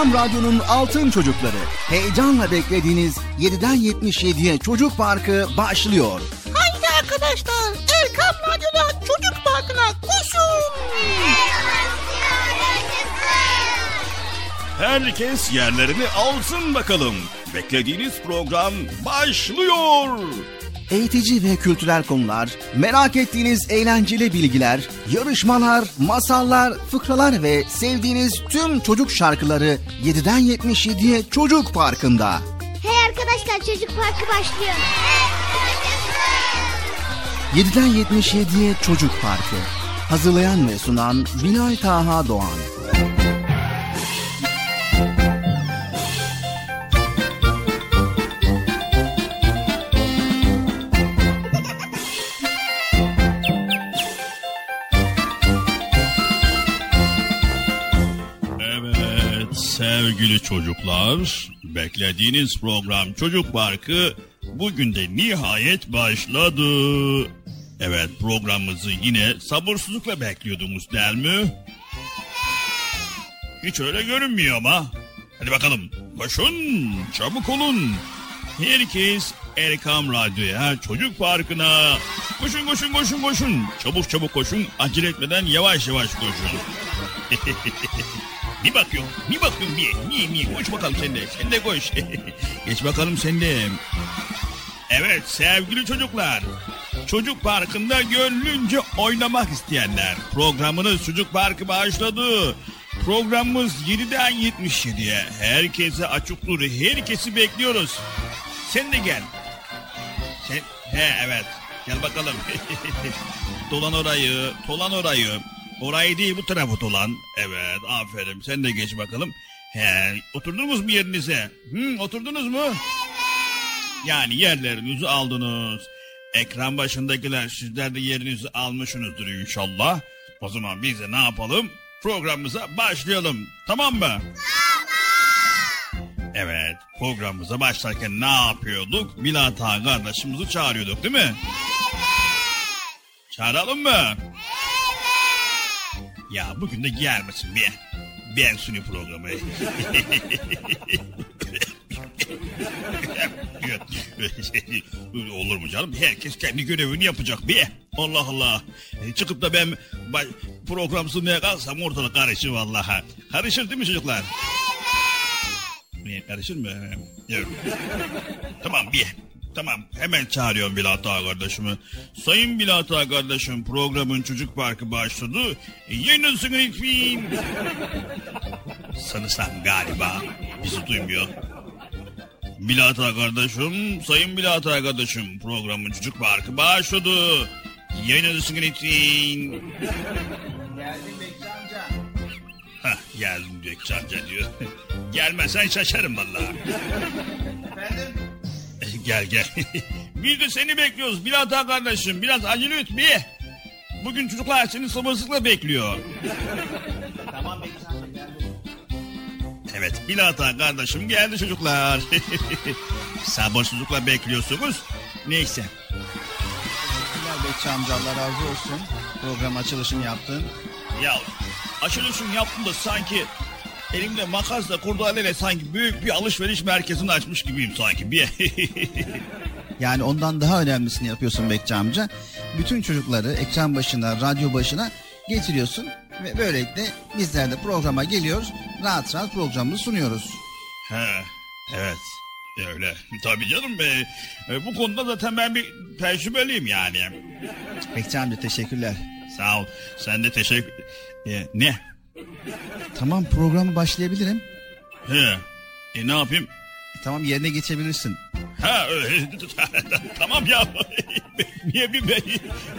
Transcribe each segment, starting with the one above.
Erkam Radyo'nun Altın Çocukları. Heyecanla beklediğiniz 7'den 77'ye Çocuk Parkı başlıyor. Haydi arkadaşlar Erkam Radyo'da Çocuk Parkı'na koşun. Herkes yerlerini alsın bakalım. Beklediğiniz program başlıyor. Eğitici ve kültürel konular, merak ettiğiniz eğlenceli bilgiler, yarışmalar, masallar, fıkralar ve sevdiğiniz tüm çocuk şarkıları 7'den 77'ye Çocuk Parkı'nda. Hey arkadaşlar çocuk parkı başlıyor. 7'den 77'ye Çocuk Parkı. Hazırlayan ve sunan Binay Taha Doğan. Sevgili çocuklar, beklediğiniz program Çocuk Parkı bugün de nihayet başladı. Evet programımızı yine sabırsızlıkla bekliyordunuz değil mi? Hiç öyle görünmüyor ama. Hadi bakalım koşun çabuk olun. Herkes Erkam Radyo'ya Çocuk Parkı'na. Koşun koşun koşun koşun. Çabuk çabuk koşun. Acele etmeden yavaş yavaş koşun. Bir bakıyorum, bir bakıyorum bir. Niye, niye? Koş bakalım sen de. Sen de koş. Geç bakalım sen de. Evet sevgili çocuklar. Çocuk Parkı'nda gönlünce oynamak isteyenler. Programınız Çocuk Parkı başladı. Programımız 7'den 77'ye. Herkese açıktır. Herkesi bekliyoruz. Sen de gel. Sen, he evet. Gel bakalım. dolan orayı, dolan orayı. Orayı değil bu tarafı dolan. Evet aferin sen de geç bakalım. He, oturdunuz mu yerinize? Hı, oturdunuz mu? Yani yerlerinizi aldınız. Ekran başındakiler sizler de yerinizi almışsınızdır inşallah. O zaman biz de ne yapalım? Programımıza başlayalım. Tamam mı? Evet programımıza başlarken ne yapıyorduk? Milat Ağa kardeşimizi çağırıyorduk değil mi? Çağıralım mı? Ya bugün de gelmesin bir. Ben suni programı. Olur mu canım? Herkes kendi görevini yapacak bir. Allah Allah. E, Çıkıp da ben program sunmaya kalsam ortalık karışır vallahi. Karışır değil mi çocuklar? Ne, Karışır mı? Evet. tamam bir. Tamam hemen çağırıyorum Bilat Ağa kardeşimi. Sayın Bilat Ağa kardeşim programın çocuk parkı başladı. Yayınlasın lütfen. Sanırsam galiba bizi duymuyor. Bilat Ağa kardeşim, Sayın Bilat Ağa kardeşim programın çocuk parkı başladı. Yayınlasın lütfen. Geldim Bekçi amca. Hah geldim Gökçe amca diyor. Gelmezsen şaşarım vallahi. Efendim? Gel gel. Biz de seni bekliyoruz Bilat Ağa kardeşim. Biraz acele et bir. Bugün çocuklar seni sabırsızlıkla bekliyor. Tamam. Evet Bilat Ağa kardeşim geldi çocuklar. sabırsızlıkla bekliyorsunuz. Neyse. Teşekkürler Bekçi amca Allah razı olsun. Program açılışını yaptın. Ya açılışını yaptım da sanki elimde makasla kurdaleyle sanki büyük bir alışveriş merkezini açmış gibiyim sanki. Bir Yani ondan daha önemlisini yapıyorsun Bekçi amca. Bütün çocukları ekran başına, radyo başına getiriyorsun. Ve böylelikle bizler de programa geliyoruz. Rahat rahat programımızı sunuyoruz. He, evet. Öyle. Tabii canım be. E, bu konuda zaten ben bir tecrübeliyim yani. Bekçi amca teşekkürler. Sağ ol. Sen de teşekkür... E, ne? Tamam programı başlayabilirim. He. E ne yapayım? Tamam yerine geçebilirsin. Ha öyle. tamam ya. Niye bir bey?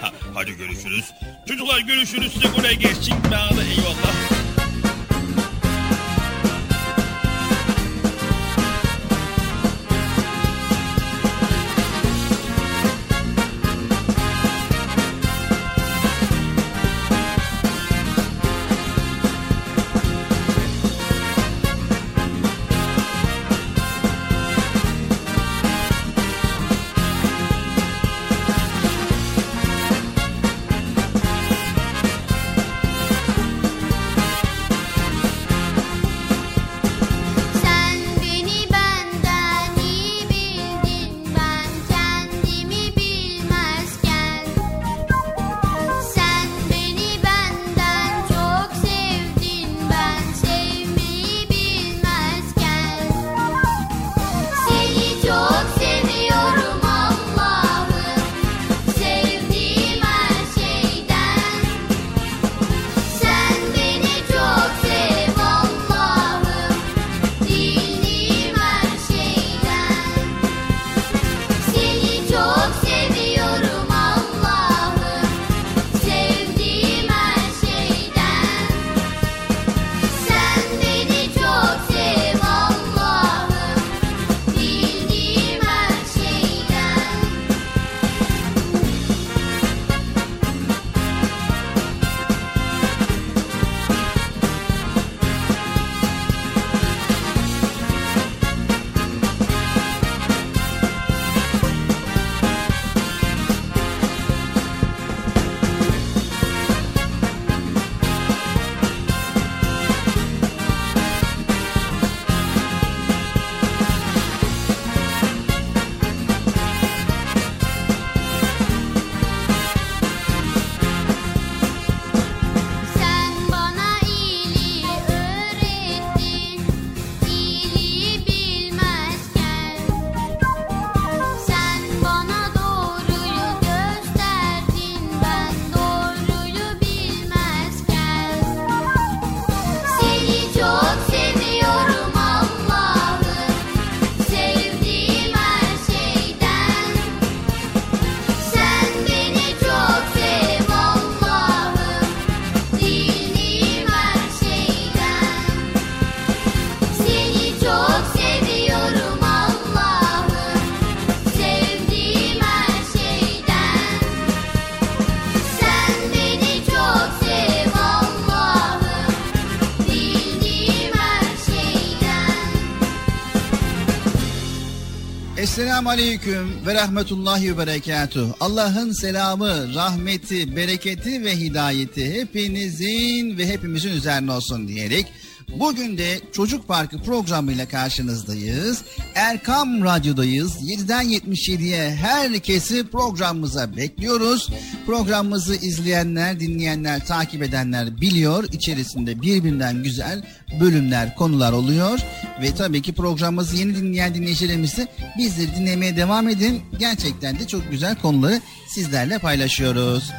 Ha, hadi görüşürüz. Çocuklar görüşürüz. Size buraya geçsin. Bana da eyvallah. Esselamu Aleyküm ve Rahmetullahi ve Berekatuh. Allah'ın selamı, rahmeti, bereketi ve hidayeti hepinizin ve hepimizin üzerine olsun diyerek Bugün de Çocuk Parkı programıyla karşınızdayız. Erkam Radyo'dayız. 7'den 77'ye herkesi programımıza bekliyoruz. Programımızı izleyenler, dinleyenler, takip edenler biliyor. İçerisinde birbirinden güzel bölümler, konular oluyor. Ve tabii ki programımızı yeni dinleyen dinleyicilerimiz de bizleri dinlemeye devam edin. Gerçekten de çok güzel konuları sizlerle paylaşıyoruz.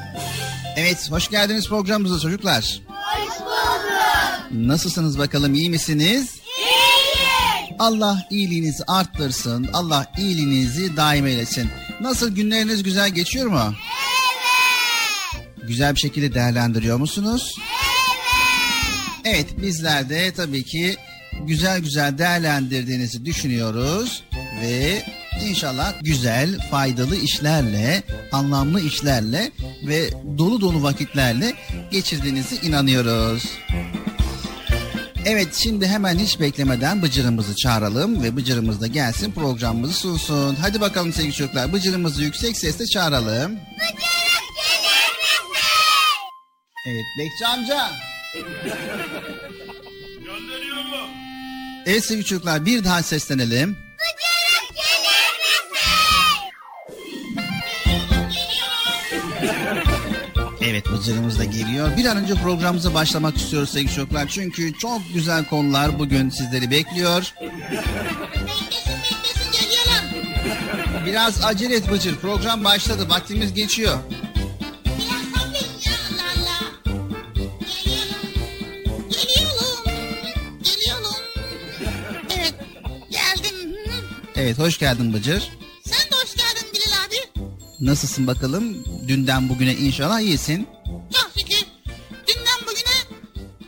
Evet, hoş geldiniz programımıza çocuklar. Hoş bulduk. Nasılsınız bakalım iyi misiniz? İyiyim. Allah iyiliğinizi arttırsın. Allah iyiliğinizi daim eylesin. Nasıl günleriniz güzel geçiyor mu? Evet. Güzel bir şekilde değerlendiriyor musunuz? Evet. Evet bizler de tabii ki güzel güzel değerlendirdiğinizi düşünüyoruz ve inşallah güzel, faydalı işlerle, anlamlı işlerle ve dolu dolu vakitlerle geçirdiğinizi inanıyoruz. Evet şimdi hemen hiç beklemeden Bıcır'ımızı çağıralım ve Bıcır'ımız da gelsin programımızı sunsun. Hadi bakalım sevgili çocuklar Bıcır'ımızı yüksek sesle çağıralım. Misin? Evet Bekçi amca. Gönderiyorum. Evet sevgili çocuklar bir daha seslenelim. Bıcırık gelir misin? Evet Bıcır'ımız da geliyor. Bir an önce programımıza başlamak istiyoruz sevgili çocuklar. Çünkü çok güzel konular bugün sizleri bekliyor. Beklesin beklesin geliyorum. Biraz acele et Bıcır. Program başladı. Vaktimiz geçiyor. Evet hoş geldin Bıcır. Sen de hoş geldin Bilal abi. Nasılsın bakalım? Dünden bugüne inşallah iyisin. Çok şükür. Dünden bugüne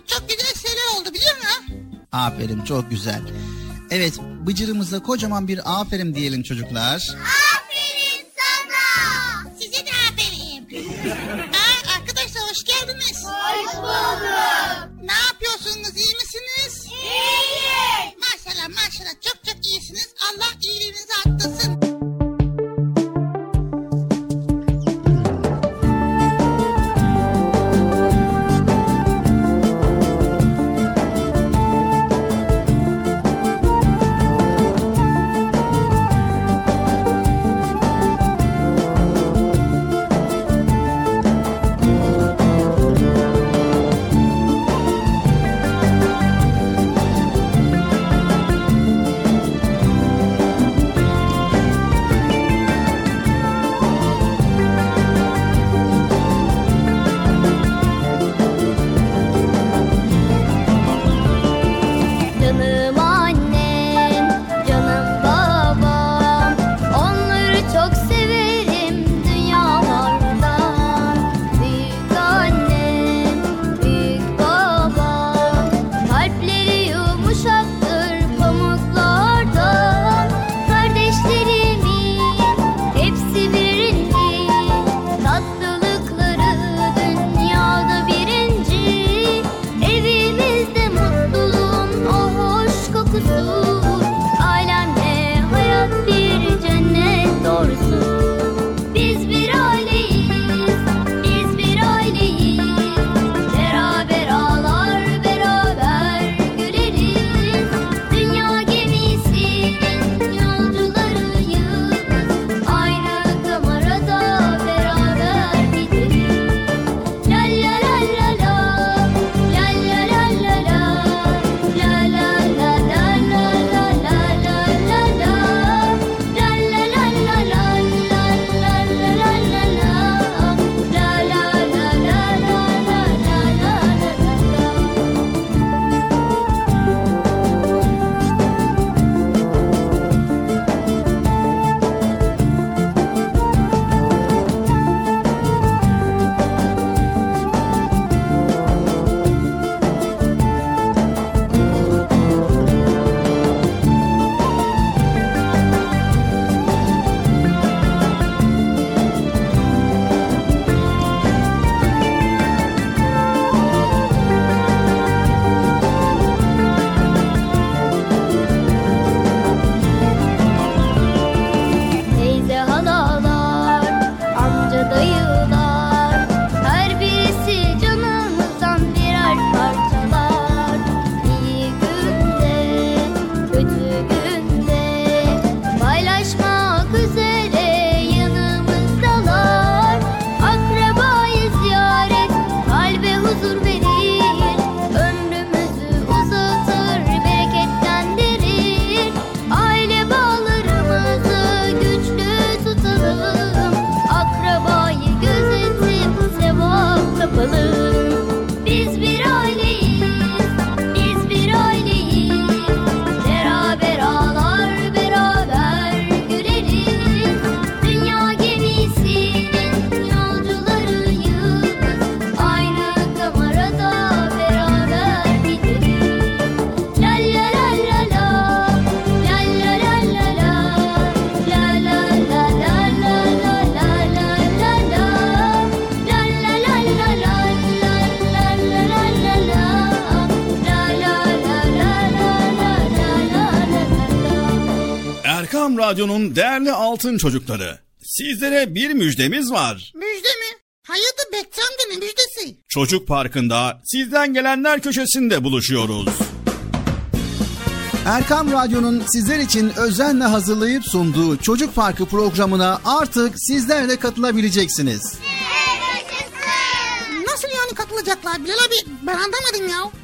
çok güzel şeyler oldu biliyor musun? Aferin çok güzel. Evet Bıcır'ımıza kocaman bir aferin diyelim çocuklar. Aferin Radyo'nun değerli altın çocukları. Sizlere bir müjdemiz var. Müjde mi? Hayırdır Bekçi amca ne müjdesi? Çocuk Parkı'nda sizden gelenler köşesinde buluşuyoruz. Erkam Radyo'nun sizler için özenle hazırlayıp sunduğu Çocuk Parkı programına artık sizler de katılabileceksiniz. Nasıl yani katılacaklar Bilal abi? Ben anlamadım ya.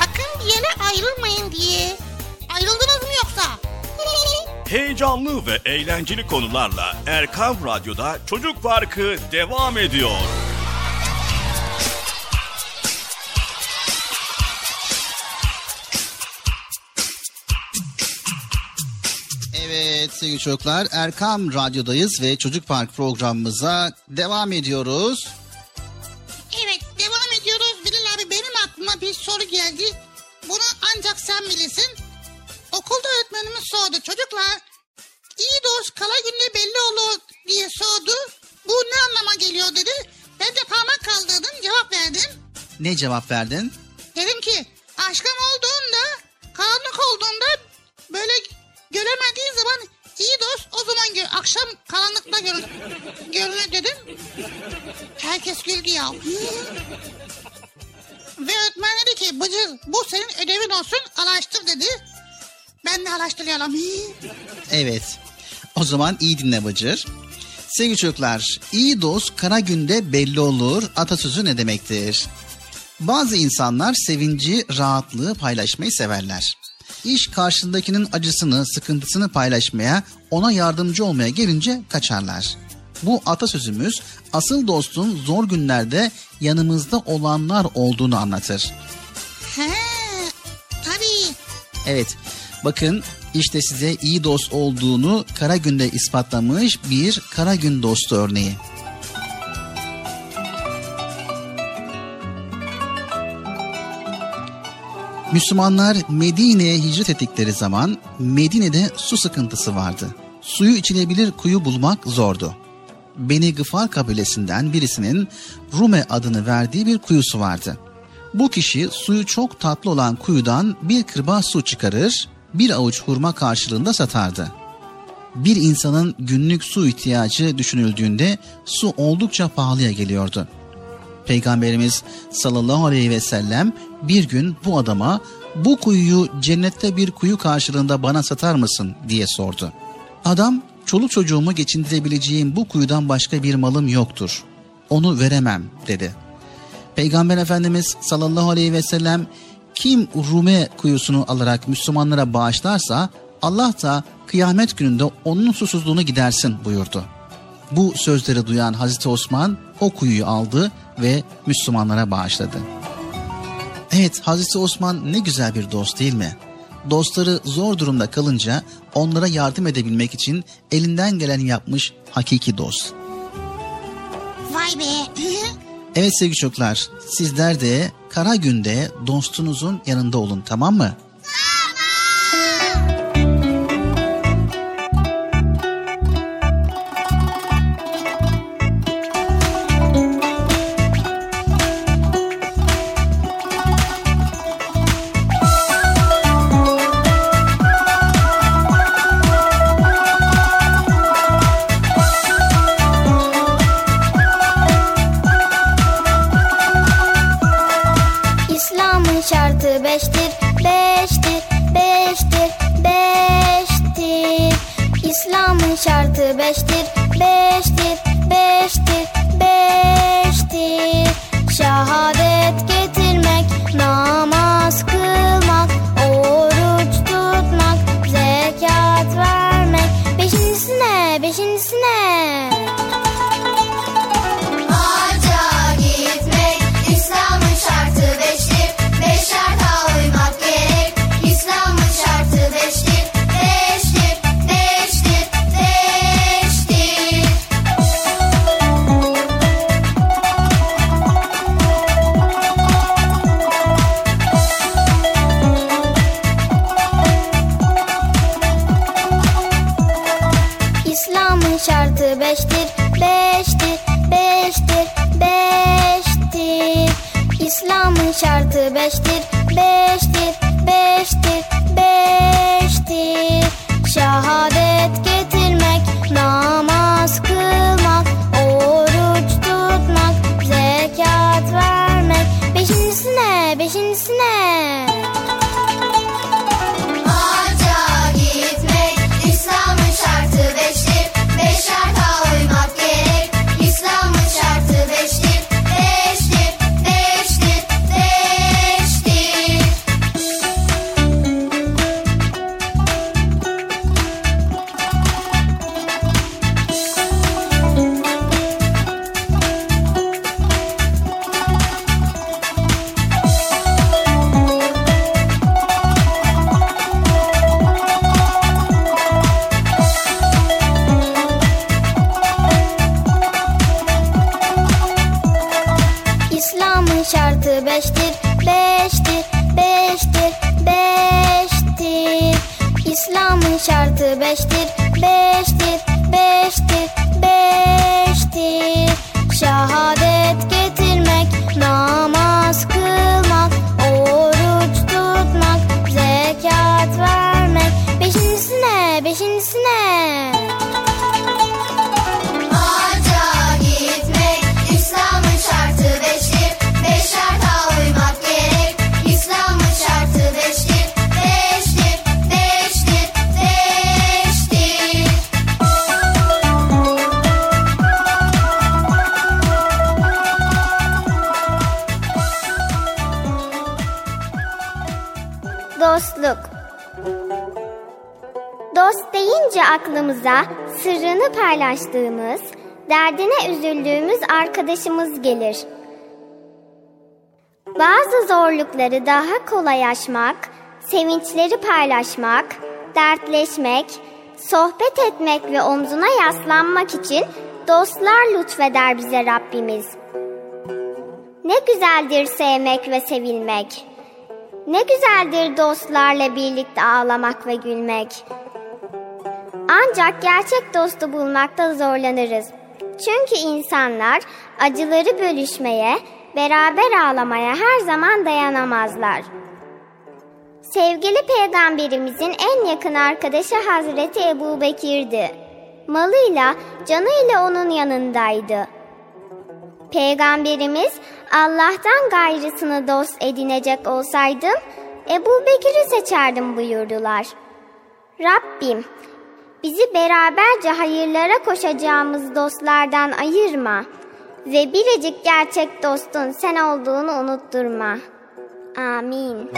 yere ayrılmayın diye. Ayrıldınız mı yoksa? Heyecanlı ve eğlenceli konularla Erkam Radyo'da Çocuk Parkı devam ediyor. Evet sevgili çocuklar Erkam Radyo'dayız ve Çocuk Park programımıza devam ediyoruz. Evet devam ediyoruz. Bilal abi benim aklıma bir soru geldi. Bunu ancak sen bilirsin. Okulda öğretmenimiz sordu. Çocuklar iyi dost kala günde belli olur diye sordu. Bu ne anlama geliyor dedi. Ben de parmak kaldırdım cevap verdim. Ne cevap verdin? Dedim ki aşkım olduğunda karanlık olduğunda böyle göremediğin zaman iyi dost o zaman gör. Akşam karanlıkta görünür, görünür dedim. Herkes güldü ya. Ve öğretmen dedi ki Bıcır bu senin ödevin olsun araştır dedi. Ben de araştırıyorum. Evet. O zaman iyi dinle Bıcır. Sevgili çocuklar, iyi dost kara günde belli olur atasözü ne demektir? Bazı insanlar sevinci, rahatlığı paylaşmayı severler. İş karşındakinin acısını, sıkıntısını paylaşmaya, ona yardımcı olmaya gelince kaçarlar. Bu atasözümüz asıl dostun zor günlerde yanımızda olanlar olduğunu anlatır. He, tabii. Evet, bakın işte size iyi dost olduğunu kara günde ispatlamış bir kara gün dostu örneği. Müslümanlar Medine'ye hicret ettikleri zaman Medine'de su sıkıntısı vardı. Suyu içilebilir kuyu bulmak zordu. Beni Gıfar kabilesinden birisinin Rume adını verdiği bir kuyusu vardı. Bu kişi suyu çok tatlı olan kuyudan bir kırbaç su çıkarır, bir avuç hurma karşılığında satardı. Bir insanın günlük su ihtiyacı düşünüldüğünde su oldukça pahalıya geliyordu. Peygamberimiz sallallahu aleyhi ve sellem bir gün bu adama bu kuyuyu cennette bir kuyu karşılığında bana satar mısın diye sordu. Adam çoluk çocuğumu geçindirebileceğim bu kuyudan başka bir malım yoktur. Onu veremem dedi. Peygamber Efendimiz sallallahu aleyhi ve sellem kim Rume kuyusunu alarak Müslümanlara bağışlarsa Allah da kıyamet gününde onun susuzluğunu gidersin buyurdu. Bu sözleri duyan Hazreti Osman o kuyuyu aldı ve Müslümanlara bağışladı. Evet Hazreti Osman ne güzel bir dost değil mi? Dostları zor durumda kalınca onlara yardım edebilmek için elinden geleni yapmış hakiki dost. Vay be. Evet sevgili çocuklar sizler de kara günde dostunuzun yanında olun tamam mı? Arkadaşımız gelir. Bazı zorlukları daha kolay aşmak, sevinçleri paylaşmak, dertleşmek, sohbet etmek ve omzuna yaslanmak için dostlar lütfeder bize Rabbimiz. Ne güzeldir sevmek ve sevilmek. Ne güzeldir dostlarla birlikte ağlamak ve gülmek. Ancak gerçek dostu bulmakta zorlanırız. Çünkü insanlar acıları bölüşmeye, beraber ağlamaya her zaman dayanamazlar. Sevgili peygamberimizin en yakın arkadaşı Hazreti Ebu Bekir'di. Malıyla, canıyla onun yanındaydı. Peygamberimiz Allah'tan gayrısını dost edinecek olsaydım Ebu Bekir'i seçerdim buyurdular. Rabbim bizi beraberce hayırlara koşacağımız dostlardan ayırma ve biricik gerçek dostun sen olduğunu unutturma. Amin.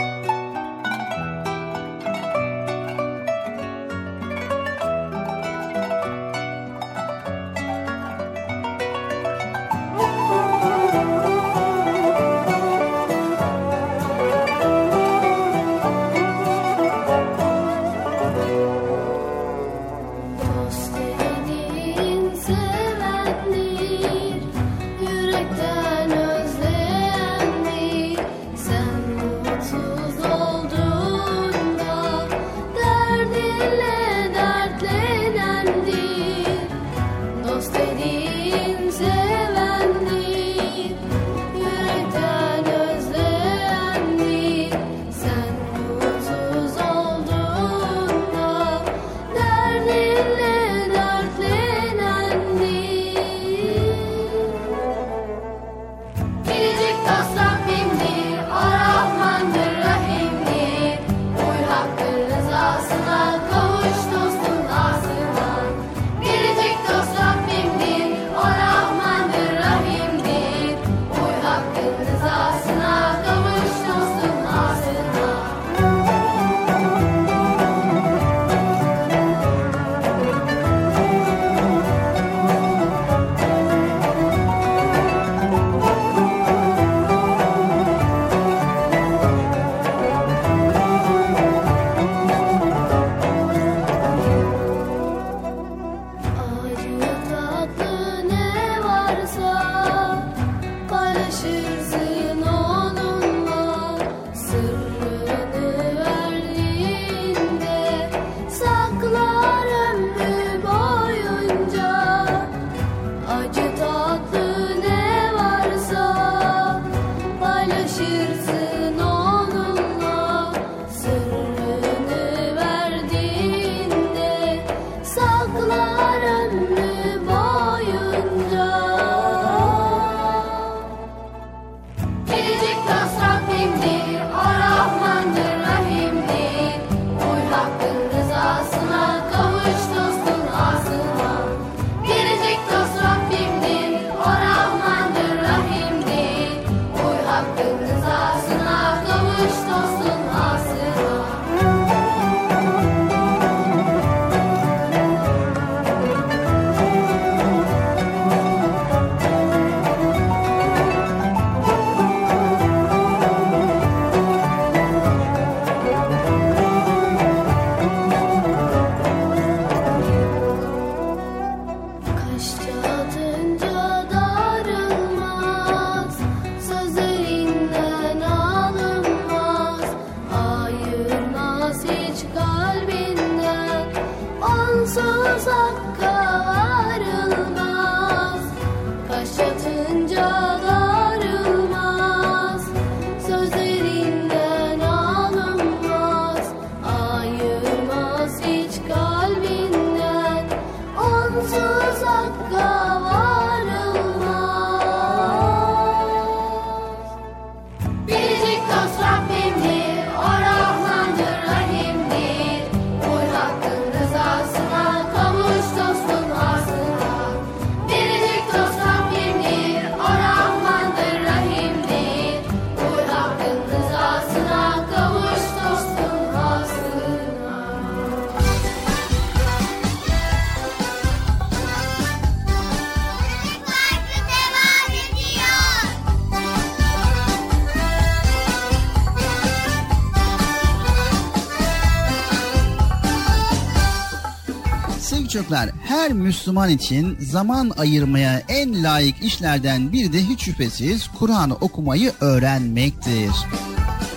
Çocuklar her Müslüman için zaman ayırmaya en layık işlerden biri de hiç şüphesiz Kur'an'ı okumayı öğrenmektir.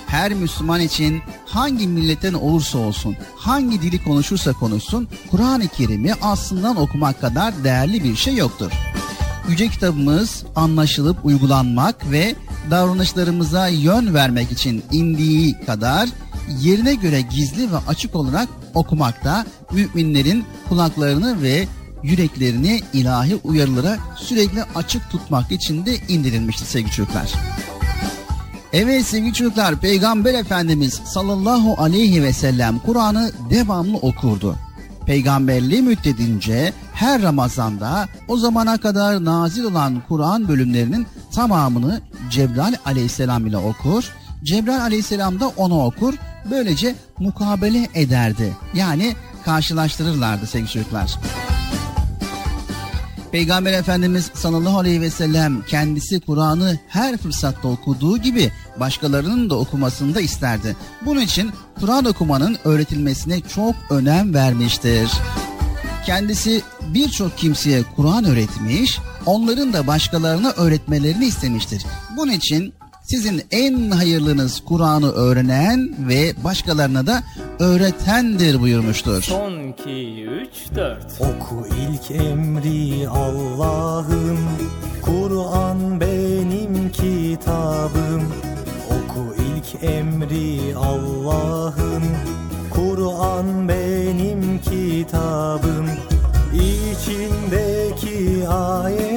Her Müslüman için hangi milletten olursa olsun, hangi dili konuşursa konuşsun, Kur'an-ı Kerim'i aslından okumak kadar değerli bir şey yoktur. Yüce kitabımız anlaşılıp uygulanmak ve davranışlarımıza yön vermek için indiği kadar yerine göre gizli ve açık olarak okumakta müminlerin kulaklarını ve yüreklerini ilahi uyarılara sürekli açık tutmak için de indirilmiştir sevgili çocuklar. Evet sevgili çocuklar Peygamber Efendimiz sallallahu aleyhi ve sellem Kur'an'ı devamlı okurdu. Peygamberliği müddetince her Ramazan'da o zamana kadar nazil olan Kur'an bölümlerinin tamamını Cebrail aleyhisselam ile okur. Cebrail aleyhisselam da onu okur. Böylece mukabele ederdi. Yani karşılaştırırlardı sevgili çocuklar. Peygamber Efendimiz sallallahu aleyhi ve sellem kendisi Kur'an'ı her fırsatta okuduğu gibi başkalarının da okumasını da isterdi. Bunun için Kur'an okumanın öğretilmesine çok önem vermiştir. Kendisi birçok kimseye Kur'an öğretmiş, onların da başkalarına öğretmelerini istemiştir. Bunun için sizin en hayırlınız Kur'an'ı öğrenen ve başkalarına da öğretendir buyurmuştur. Son 2, 3, 4. Oku ilk emri Allah'ım Kur'an benim kitabım Oku ilk emri Allah'ım Kur'an benim kitabım İçindeki ayetler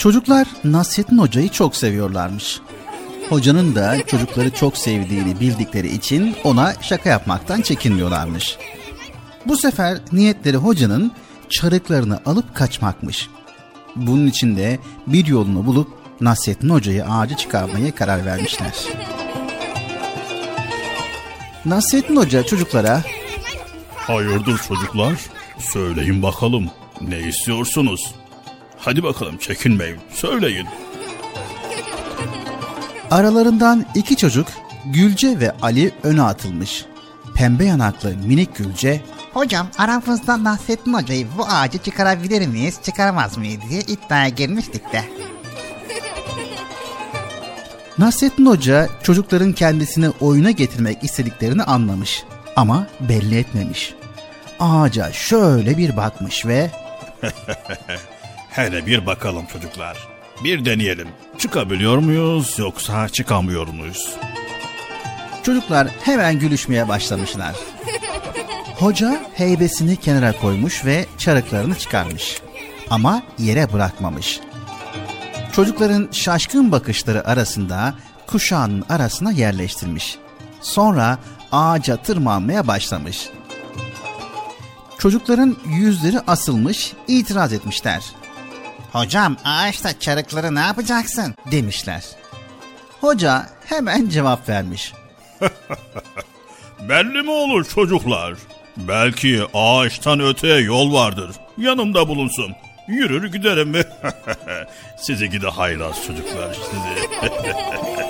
Çocuklar Nasrettin Hoca'yı çok seviyorlarmış. Hocanın da çocukları çok sevdiğini bildikleri için ona şaka yapmaktan çekinmiyorlarmış. Bu sefer niyetleri hocanın çarıklarını alıp kaçmakmış. Bunun için de bir yolunu bulup Nasrettin Hoca'yı ağaca çıkarmaya karar vermişler. Nasrettin Hoca çocuklara Hayırdır çocuklar? Söyleyin bakalım. Ne istiyorsunuz? Hadi bakalım çekinmeyin. Söyleyin. Aralarından iki çocuk Gülce ve Ali öne atılmış. Pembe yanaklı minik Gülce Hocam aramızda Nasrettin Hoca'yı bu ağacı çıkarabilir miyiz, çıkaramaz mıyız diye iddiaya girmiştik de. Nasrettin Hoca çocukların kendisini oyuna getirmek istediklerini anlamış ama belli etmemiş. Ağaca şöyle bir bakmış ve Hele bir bakalım çocuklar. Bir deneyelim. Çıkabiliyor muyuz yoksa çıkamıyor muyuz? çocuklar hemen gülüşmeye başlamışlar. Hoca heybesini kenara koymuş ve çarıklarını çıkarmış. Ama yere bırakmamış. Çocukların şaşkın bakışları arasında kuşağının arasına yerleştirmiş. Sonra ağaca tırmanmaya başlamış. Çocukların yüzleri asılmış, itiraz etmişler. Hocam ağaçta çarıkları ne yapacaksın? Demişler. Hoca hemen cevap vermiş. Belli mi olur çocuklar? Belki ağaçtan öteye yol vardır. Yanımda bulunsun. Yürür giderim mi? sizi gide haylaz çocuklar sizi.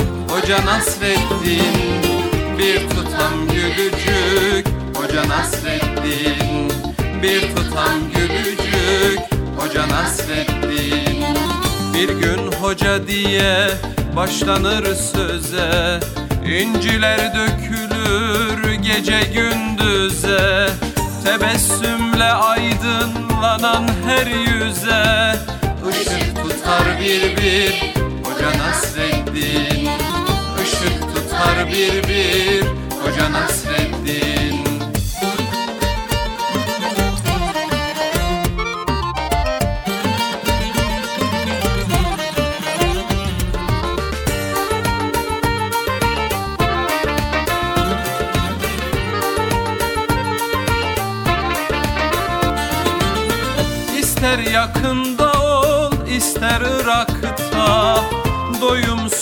Bir tutam gülücük. Hoca Nasreddin Bir tutam gülücük. Hoca Nasreddin Bir gün hoca diye başlanır söze. İnciler dökülür gece gündüze. Tebessümle aydınlanan her yüze. Işık tutar bir bir Hoca Nasreddin Işık tutar bir bir Hoca Nasreddin. İster yakında ol, ister Irak'ta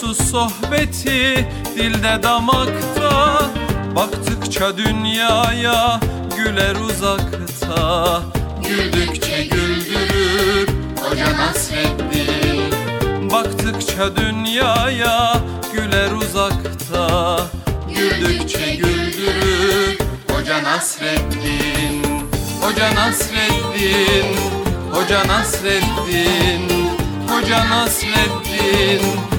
Doyumsuz sohbeti dilde damakta. Baktıkça dünyaya güler uzakta. Güldükçe güldürür Hoca Nasreddin. Baktıkça dünyaya güler uzakta. Güldükçe güldürür Hoca Nasreddin. Hoca Nasreddin Hoca Nasreddin. Hoca Nasreddin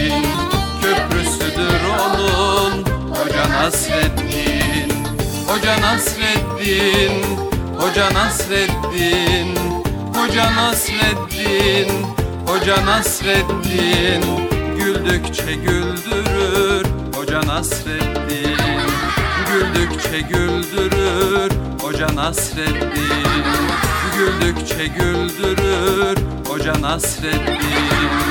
Köprüsüdür onun Hoca Nasreddin Hoca Nasreddin Hoca Nasreddin Hoca Nasreddin Hoca Nasreddin. Güldükçe güldürür Hoca Nasreddin. Güldükçe güldürür Hoca Nasreddin. Güldükçe güldürür Hoca Nasreddin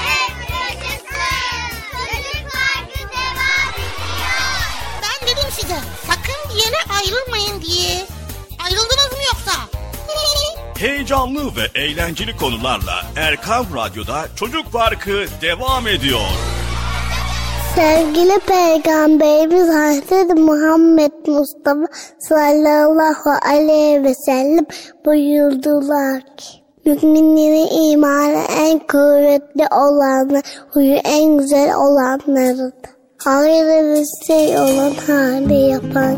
Ayrılmayın diye. Ayrıldınız mı yoksa? Heyecanlı ve eğlenceli konularla Erkam Radyo'da Çocuk Parkı devam ediyor. Sevgili Peygamberimiz Hazreti Muhammed Mustafa sallallahu aleyhi ve sellem buyurdular ki Müminlerin imanı en kuvvetli olanı, huyu en güzel olanlarıdır. Hayırlı bir şey olan hali yapan.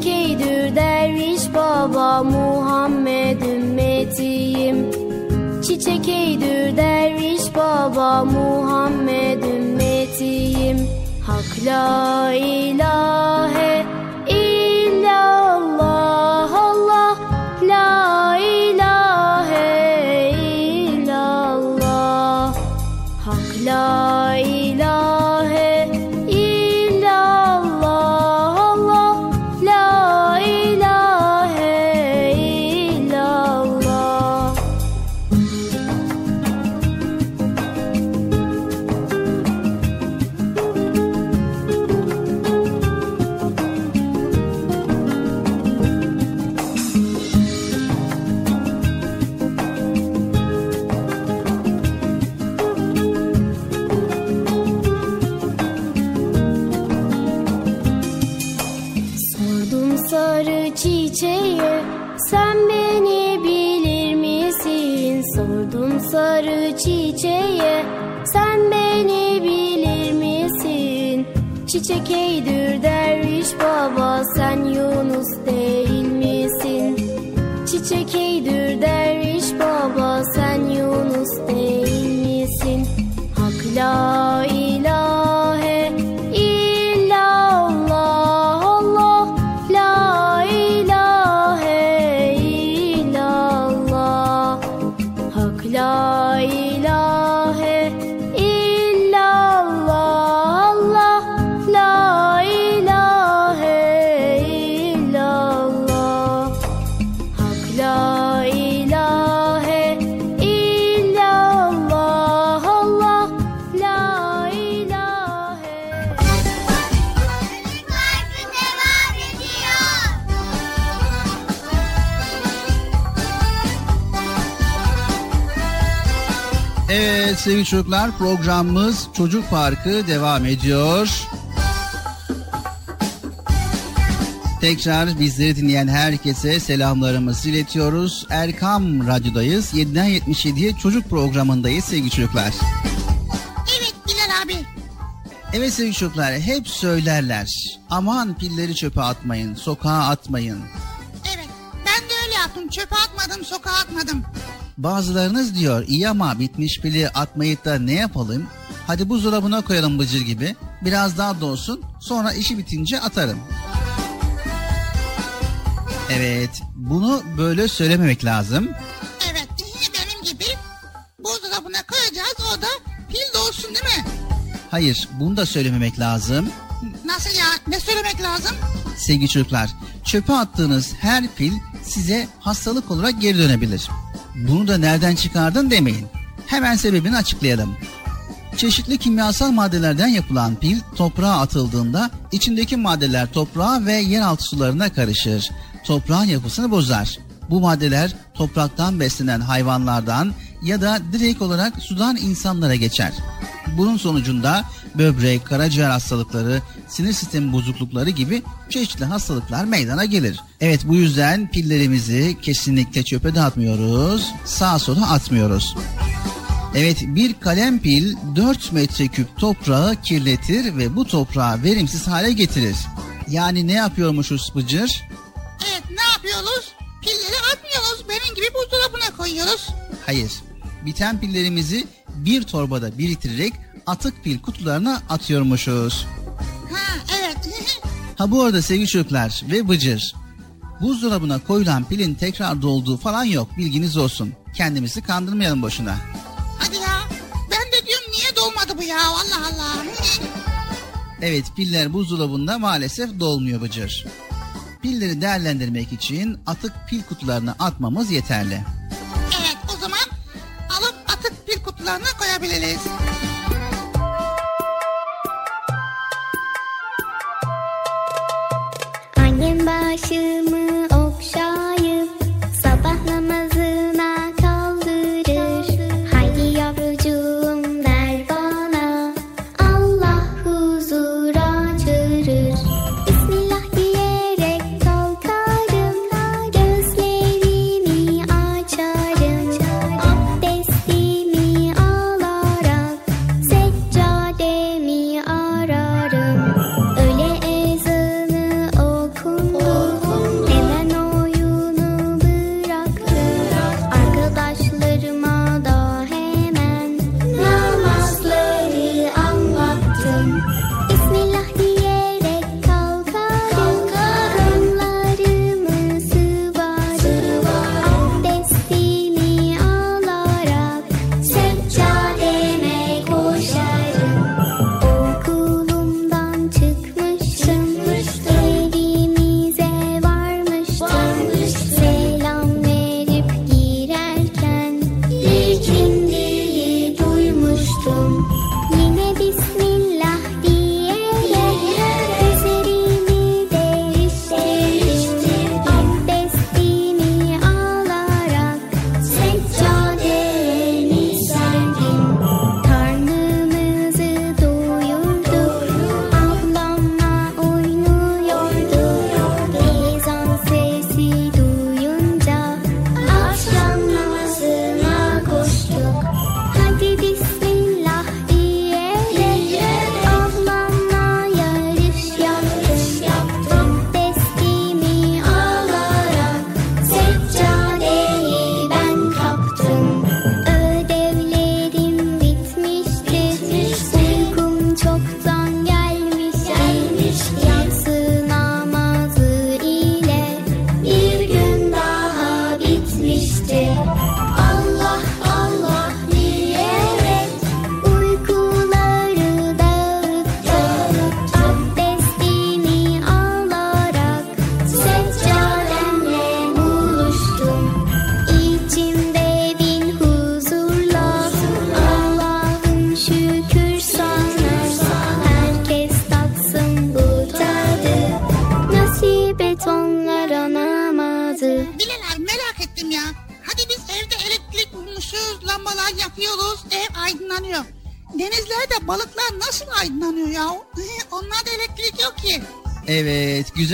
Çiçek eydür derviş baba Muhammed ümmetiyim. Çiçek eydür derviş baba Muhammed ümmetiyim. Hak la ilahe Çiçek eydür sevgili çocuklar programımız Çocuk Parkı devam ediyor. Tekrar bizleri dinleyen herkese selamlarımızı iletiyoruz. Erkam Radyo'dayız. 7'den 77'ye çocuk programındayız sevgili çocuklar. Evet Bilal abi. Evet sevgili çocuklar hep söylerler. Aman pilleri çöpe atmayın, sokağa atmayın. Evet ben de öyle yaptım. Çöpe atmadım, sokağa. Bazılarınız diyor iyi ama bitmiş pili atmayıp da ne yapalım? Hadi buzdolabına koyalım bıcır gibi. Biraz daha dolsun sonra işi bitince atarım. Evet bunu böyle söylememek lazım. Evet benim gibi buzdolabına koyacağız. O da pil dolsun değil mi? Hayır bunu da söylememek lazım. Nasıl ya? Ne söylemek lazım? Sevgili çocuklar çöpe attığınız her pil size hastalık olarak geri dönebilir. Bunu da nereden çıkardın demeyin. Hemen sebebini açıklayalım. Çeşitli kimyasal maddelerden yapılan pil toprağa atıldığında içindeki maddeler toprağa ve yeraltı sularına karışır. Toprağın yapısını bozar. Bu maddeler topraktan beslenen hayvanlardan ya da direkt olarak sudan insanlara geçer. Bunun sonucunda böbrek, karaciğer hastalıkları, sinir sistemi bozuklukları gibi çeşitli hastalıklar meydana gelir. Evet bu yüzden pillerimizi kesinlikle çöpe dağıtmıyoruz, sağa sola atmıyoruz. Evet bir kalem pil 4 metreküp toprağı kirletir ve bu toprağı verimsiz hale getirir. Yani ne yapıyormuşuz Bıcır? Evet ne yapıyoruz? Pilleri atmıyoruz. Benim gibi buzdolabına koyuyoruz. Hayır. Biten pillerimizi bir torbada biriktirerek atık pil kutularına atıyormuşuz. Ha evet. Ha bu arada sevgili çocuklar ve Bıcır. Buzdolabına koyulan pilin tekrar dolduğu falan yok bilginiz olsun. Kendimizi kandırmayalım boşuna. Hadi ya. Ben de diyorum niye dolmadı bu ya Allah Allah. Evet piller buzdolabında maalesef dolmuyor Bıcır. Pilleri değerlendirmek için atık pil kutularına atmamız yeterli. Kutularına koyabiliriz. Annem başımı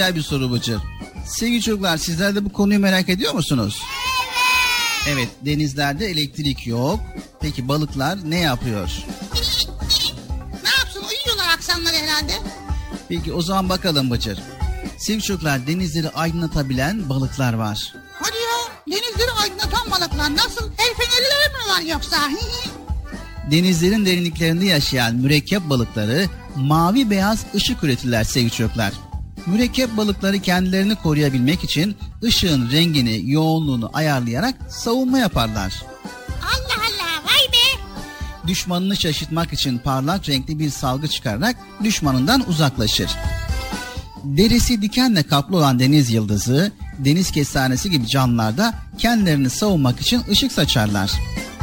güzel bir soru Bıcır. Sevgili çocuklar sizler de bu konuyu merak ediyor musunuz? Evet denizlerde elektrik yok. Peki balıklar ne yapıyor? Ne yapsın uyuyorlar akşamları herhalde. Peki o zaman bakalım Bıcır. Sevgili çocuklar denizleri aydınlatabilen balıklar var. Hadi ya denizleri aydınlatan balıklar nasıl? El fenerleri mi var yoksa? Denizlerin derinliklerinde yaşayan mürekkep balıkları mavi beyaz ışık üretirler sevgili çocuklar. Mürekkep balıkları kendilerini koruyabilmek için ışığın rengini, yoğunluğunu ayarlayarak savunma yaparlar. Allah Allah vay be. Düşmanını şaşırtmak için parlak renkli bir salgı çıkararak düşmanından uzaklaşır. Derisi dikenle kaplı olan deniz yıldızı, deniz kestanesi gibi canlılar da kendilerini savunmak için ışık saçarlar.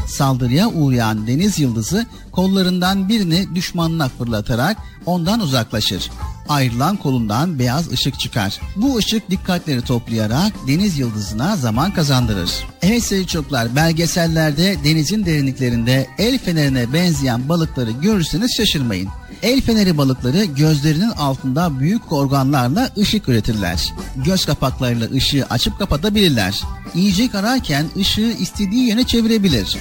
Saldırıya uğrayan deniz yıldızı kollarından birini düşmanına fırlatarak ondan uzaklaşır. Ayrılan kolundan beyaz ışık çıkar. Bu ışık dikkatleri toplayarak deniz yıldızına zaman kazandırır. Evet sevgili çocuklar belgesellerde denizin derinliklerinde el fenerine benzeyen balıkları görürseniz şaşırmayın. El feneri balıkları gözlerinin altında büyük organlarla ışık üretirler. Göz kapaklarıyla ışığı açıp kapatabilirler. Yiyecek ararken ışığı istediği yöne çevirebilir.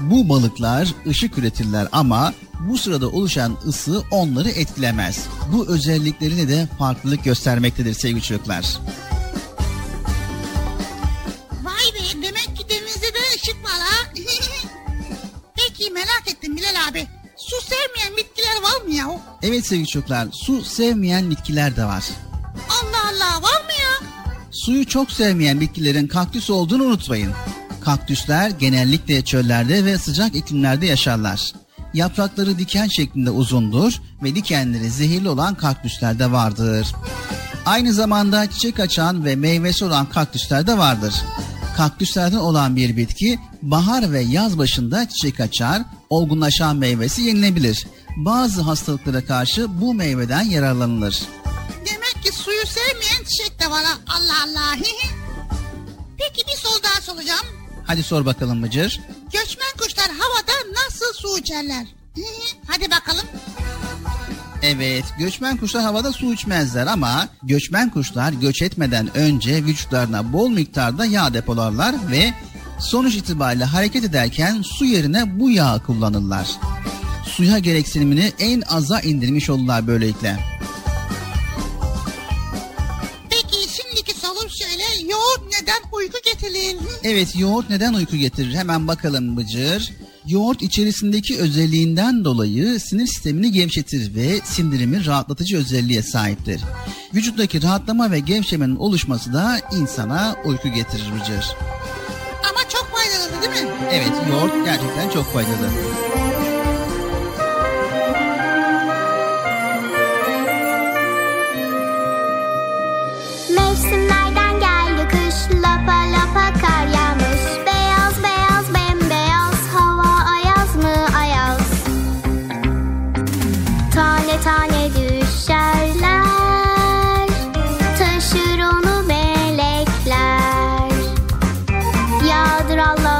Bu balıklar ışık üretirler ama bu sırada oluşan ısı onları etkilemez. Bu özelliklerini de farklılık göstermektedir sevgili çocuklar. Vay be demek ki denizde de ışık var ha. Peki merak ettim Bilal abi. su sevmeyen bitkiler var mı ya? Evet sevgili çocuklar su sevmeyen bitkiler de var. Allah Allah var mı ya? Suyu çok sevmeyen bitkilerin kaktüs olduğunu unutmayın. Kaktüsler genellikle çöllerde ve sıcak iklimlerde yaşarlar. Yaprakları diken şeklinde uzundur ve dikenleri zehirli olan kaktüsler de vardır. Aynı zamanda çiçek açan ve meyvesi olan kaktüsler de vardır. Kaktüslerden olan bir bitki bahar ve yaz başında çiçek açar, olgunlaşan meyvesi yenilebilir. Bazı hastalıklara karşı bu meyveden yararlanılır. Demek ki suyu sevmeyen çiçek de var ha. Allah Allah. Peki bir soru daha soracağım. Hadi sor bakalım Bıcır. Göçmen kuşlar havada nasıl su içerler? Hadi bakalım. Evet, göçmen kuşlar havada su içmezler ama göçmen kuşlar göç etmeden önce vücutlarına bol miktarda yağ depolarlar ve sonuç itibariyle hareket ederken su yerine bu yağı kullanırlar. Suya gereksinimini en aza indirmiş olurlar böylelikle. Neden uyku getirir? Evet, yoğurt neden uyku getirir? Hemen bakalım Bıcır. Yoğurt içerisindeki özelliğinden dolayı sinir sistemini gevşetir ve sindirimi rahatlatıcı özelliğe sahiptir. Vücuttaki rahatlama ve gevşemenin oluşması da insana uyku getirir Bıcır. Ama çok faydalı değil mi? Evet, yoğurt gerçekten çok faydalı. Yağdır Allah'ım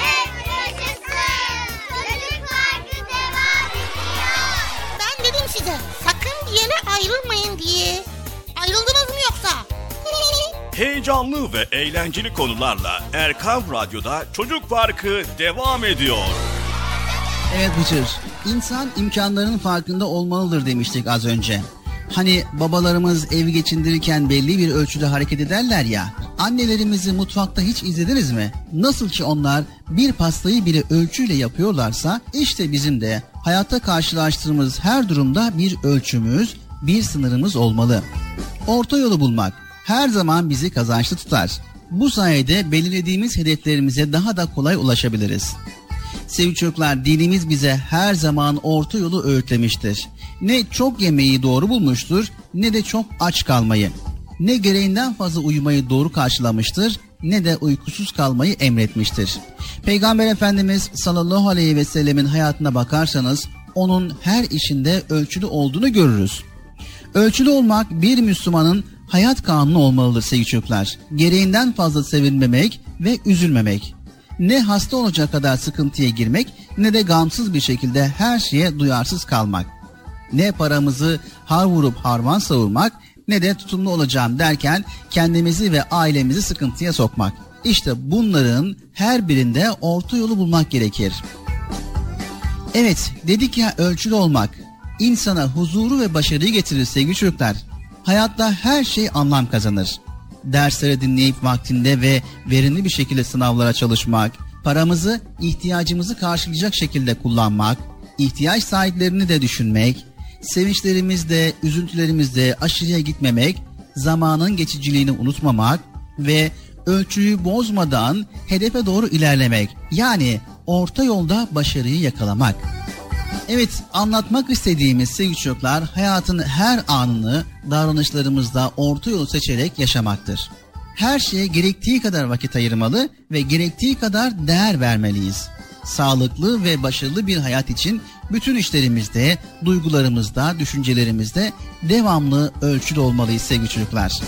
ayrılmayın diye. Ayrıldınız mı yoksa? Heyecanlı ve eğlenceli konularla Erkam Radyo'da Çocuk Parkı devam ediyor. Evet Bıcır, insan imkanlarının farkında olmalıdır demiştik az önce. Hani babalarımız evi geçindirirken belli bir ölçüde hareket ederler ya. Annelerimizi mutfakta hiç izlediniz mi? Nasıl ki onlar bir pastayı bile ölçüyle yapıyorlarsa işte bizim de hayatta karşılaştığımız her durumda bir ölçümüz, bir sınırımız olmalı. Orta yolu bulmak her zaman bizi kazançlı tutar. Bu sayede belirlediğimiz hedeflerimize daha da kolay ulaşabiliriz. Sevgili çocuklar dinimiz bize her zaman orta yolu öğütlemiştir. Ne çok yemeği doğru bulmuştur ne de çok aç kalmayı. Ne gereğinden fazla uyumayı doğru karşılamıştır ne de uykusuz kalmayı emretmiştir. Peygamber Efendimiz sallallahu aleyhi ve sellemin hayatına bakarsanız onun her işinde ölçülü olduğunu görürüz. Ölçülü olmak bir Müslümanın hayat kanunu olmalıdır sevgili çocuklar. Gereğinden fazla sevinmemek ve üzülmemek ne hasta olacak kadar sıkıntıya girmek ne de gamsız bir şekilde her şeye duyarsız kalmak. Ne paramızı har vurup harman savurmak ne de tutumlu olacağım derken kendimizi ve ailemizi sıkıntıya sokmak. İşte bunların her birinde orta yolu bulmak gerekir. Evet dedik ya ölçülü olmak insana huzuru ve başarıyı getirir sevgili çocuklar. Hayatta her şey anlam kazanır dersleri dinleyip vaktinde ve verimli bir şekilde sınavlara çalışmak, paramızı ihtiyacımızı karşılayacak şekilde kullanmak, ihtiyaç sahiplerini de düşünmek, sevinçlerimizde, üzüntülerimizde aşırıya gitmemek, zamanın geçiciliğini unutmamak ve ölçüyü bozmadan hedefe doğru ilerlemek. Yani orta yolda başarıyı yakalamak. Evet anlatmak istediğimiz sevgili çocuklar hayatın her anını davranışlarımızda orta yolu seçerek yaşamaktır. Her şeye gerektiği kadar vakit ayırmalı ve gerektiği kadar değer vermeliyiz. Sağlıklı ve başarılı bir hayat için bütün işlerimizde, duygularımızda, düşüncelerimizde devamlı ölçülü olmalıyız sevgili çocuklar.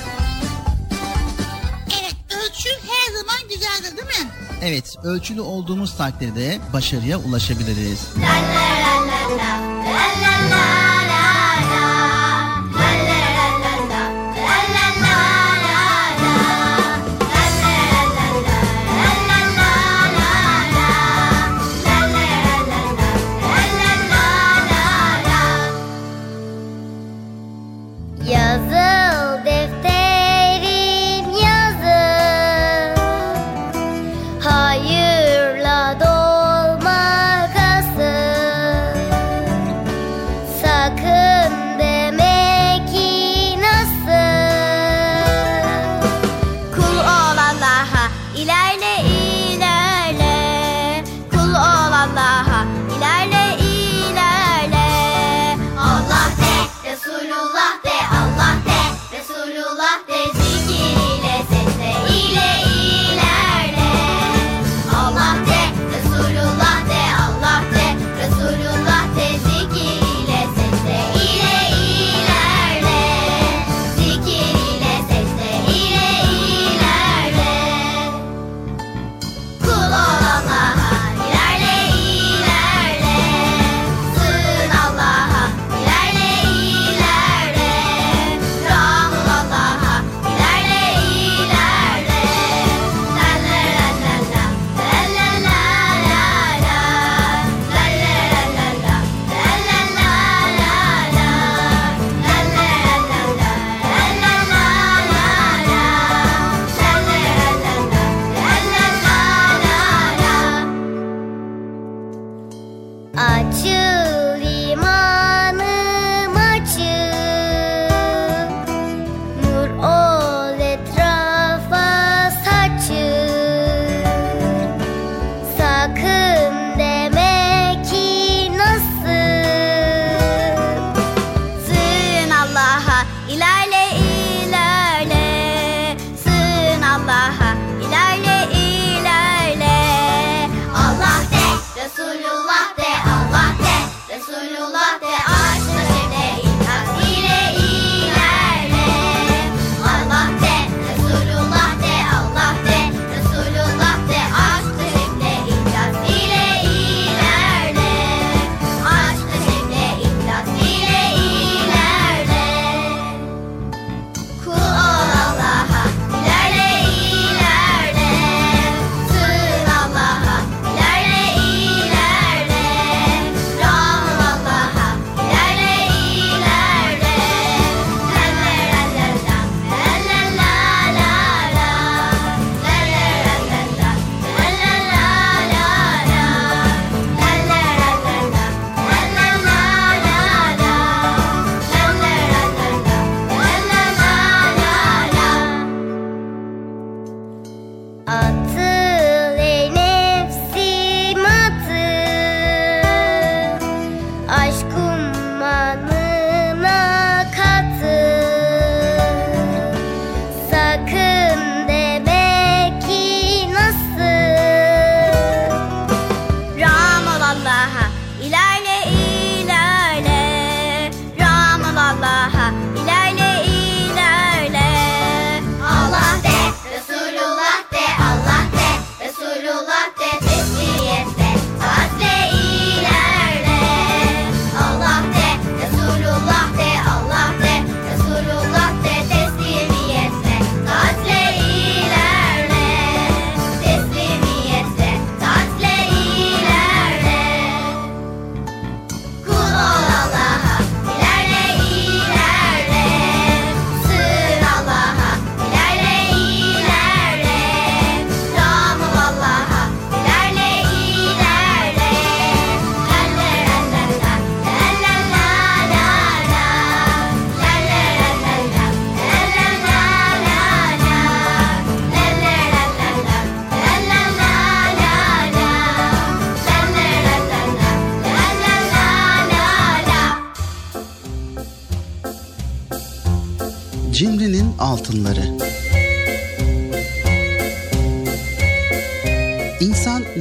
Evet ölçü her zaman güzeldir değil mi? Evet, ölçülü olduğumuz takdirde başarıya ulaşabiliriz. it.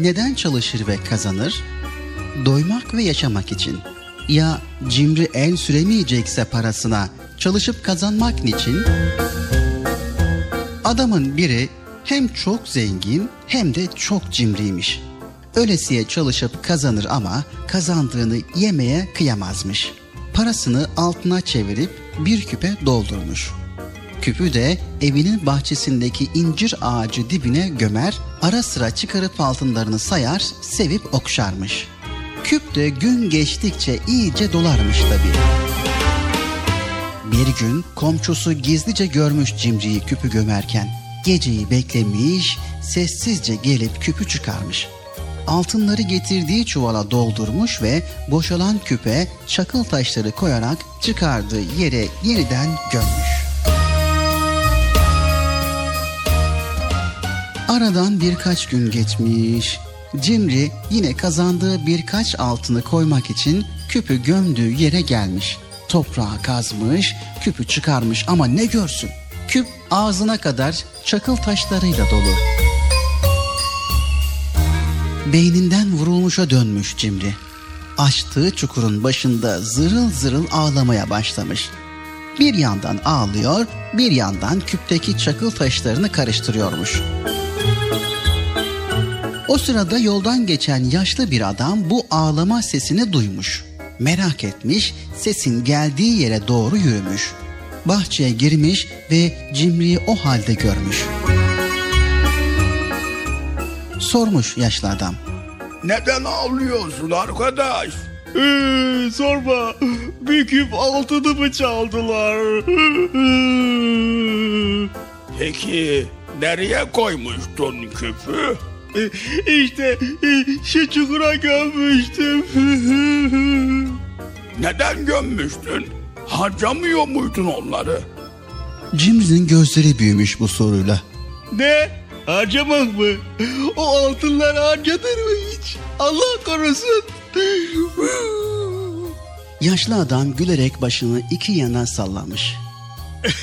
Neden çalışır ve kazanır? Doymak ve yaşamak için. Ya cimri el süremeyecekse parasına çalışıp kazanmak niçin? Adamın biri hem çok zengin hem de çok cimriymiş. Ölesiye çalışıp kazanır ama kazandığını yemeye kıyamazmış. Parasını altına çevirip bir küpe doldurmuş. Küpü de evinin bahçesindeki incir ağacı dibine gömer, ara sıra çıkarıp altınlarını sayar, sevip okşarmış. Küp de gün geçtikçe iyice dolarmış tabii. Bir gün komşusu gizlice görmüş cimriyi küpü gömerken. Geceyi beklemiş, sessizce gelip küpü çıkarmış. Altınları getirdiği çuvala doldurmuş ve boşalan küpe çakıl taşları koyarak çıkardığı yere yeniden gömmüş. Aradan birkaç gün geçmiş. Cimri yine kazandığı birkaç altını koymak için küpü gömdüğü yere gelmiş. Toprağı kazmış, küpü çıkarmış ama ne görsün? Küp ağzına kadar çakıl taşlarıyla dolu. Beyninden vurulmuşa dönmüş Cimri. Açtığı çukurun başında zırıl zırıl ağlamaya başlamış. Bir yandan ağlıyor, bir yandan küpteki çakıl taşlarını karıştırıyormuş. O sırada yoldan geçen yaşlı bir adam bu ağlama sesini duymuş. Merak etmiş, sesin geldiği yere doğru yürümüş. Bahçeye girmiş ve Cimri'yi o halde görmüş. Sormuş yaşlı adam. Neden ağlıyorsun arkadaş? Ee, sorma. Bir küp altınımı çaldılar. Peki nereye koymuştun küpü? İşte şu çukura gömmüştüm. Neden gömmüştün? Harcamıyor muydun onları? Cimri'nin gözleri büyümüş bu soruyla. Ne? Harcamak mı? O altınlar harcanır mı hiç? Allah korusun. Yaşlı adam gülerek başını iki yana sallamış.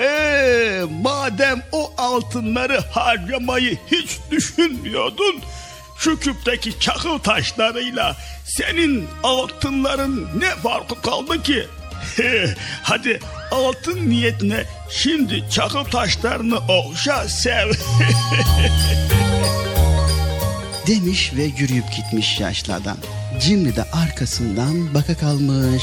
Ee, madem o altınları harcamayı hiç düşünmüyordun, şu küpteki çakıl taşlarıyla senin altınların ne farkı kaldı ki? Hadi altın niyetine şimdi çakıl taşlarını okşa sev. Demiş ve yürüyüp gitmiş yaşlı adam. Cimri de arkasından baka kalmış.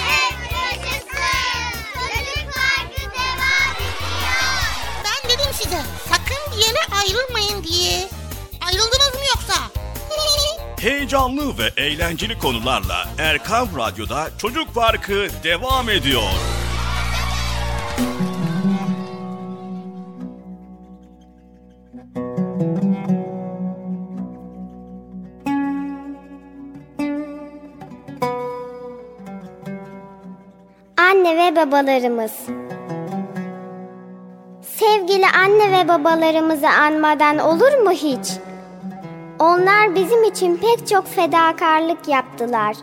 Heyecanlı ve eğlenceli konularla Erkam Radyo'da Çocuk Parkı devam ediyor. Anne ve babalarımız. Sevgili anne ve babalarımızı anmadan olur mu hiç? Onlar bizim için pek çok fedakarlık yaptılar.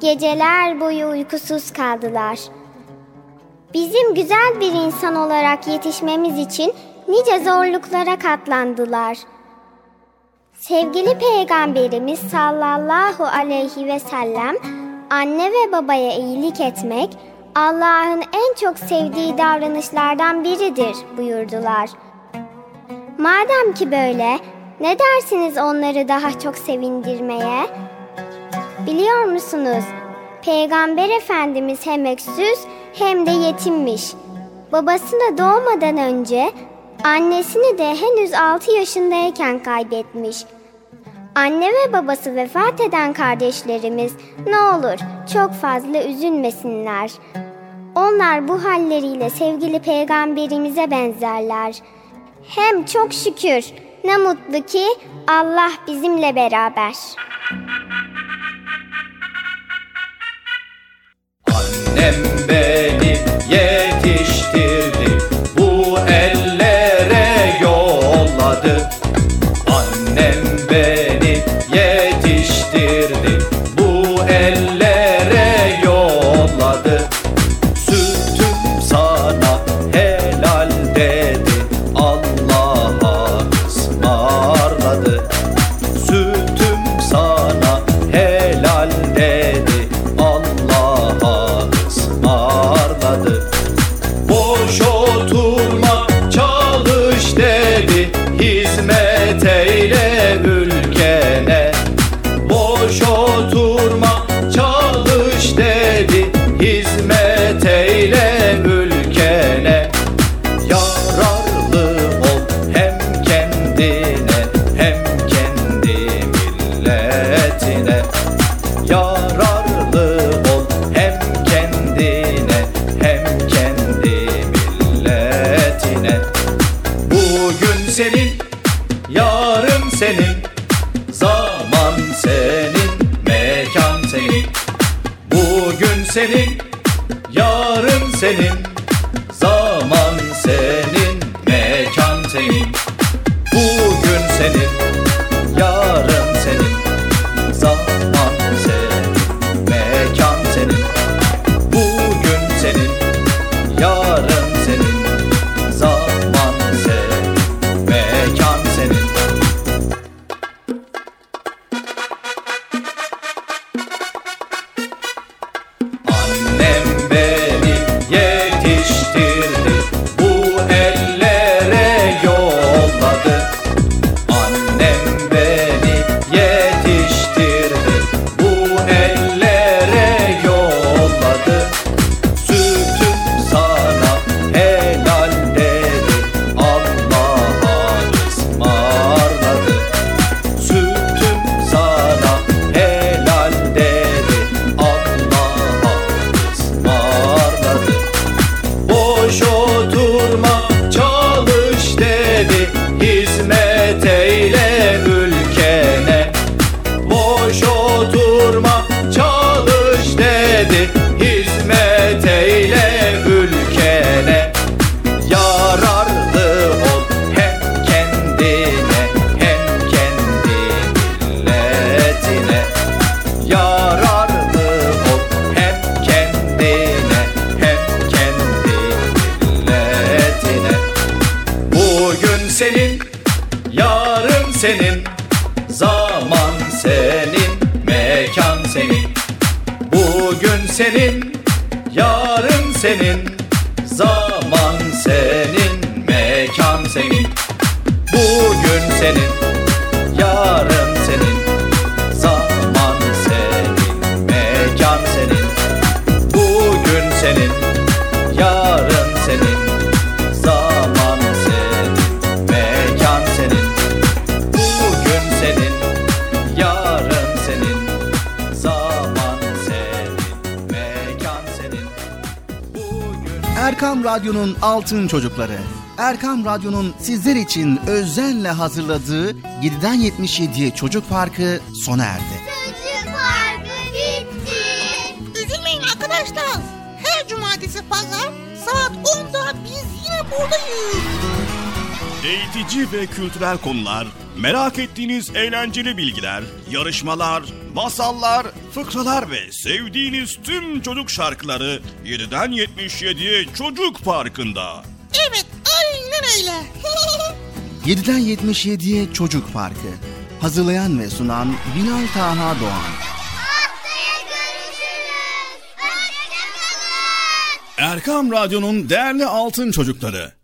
Geceler boyu uykusuz kaldılar. Bizim güzel bir insan olarak yetişmemiz için nice zorluklara katlandılar. Sevgili Peygamberimiz sallallahu aleyhi ve sellem anne ve babaya iyilik etmek Allah'ın en çok sevdiği davranışlardan biridir buyurdular. Madem ki böyle, ne dersiniz onları daha çok sevindirmeye? Biliyor musunuz? Peygamber Efendimiz hem öksüz hem de yetimmiş. Babasını doğmadan önce annesini de henüz 6 yaşındayken kaybetmiş. Anne ve babası vefat eden kardeşlerimiz ne olur çok fazla üzülmesinler. Onlar bu halleriyle sevgili peygamberimize benzerler. Hem çok şükür ne mutlu ki Allah bizimle beraber. Annem beni yetiştirdi Erkam Radyo'nun Altın Çocukları. Erkam Radyo'nun sizler için özenle hazırladığı 7'den 77'ye Çocuk Parkı sona erdi. Çocuk parkı bitti. Üzülmeyin arkadaşlar. Her cumartesi pazar saat 10'da biz yine buradayız. Eğitici ve kültürel konular, merak ettiğiniz eğlenceli bilgiler, yarışmalar, masallar, fıkralar ve sevdiğiniz tüm çocuk şarkıları 7'den 77'ye Çocuk Parkı'nda. Evet aynen öyle. 7'den 77'ye Çocuk Parkı. Hazırlayan ve sunan Binal Taha Doğan. Erkam Radyo'nun değerli altın çocukları.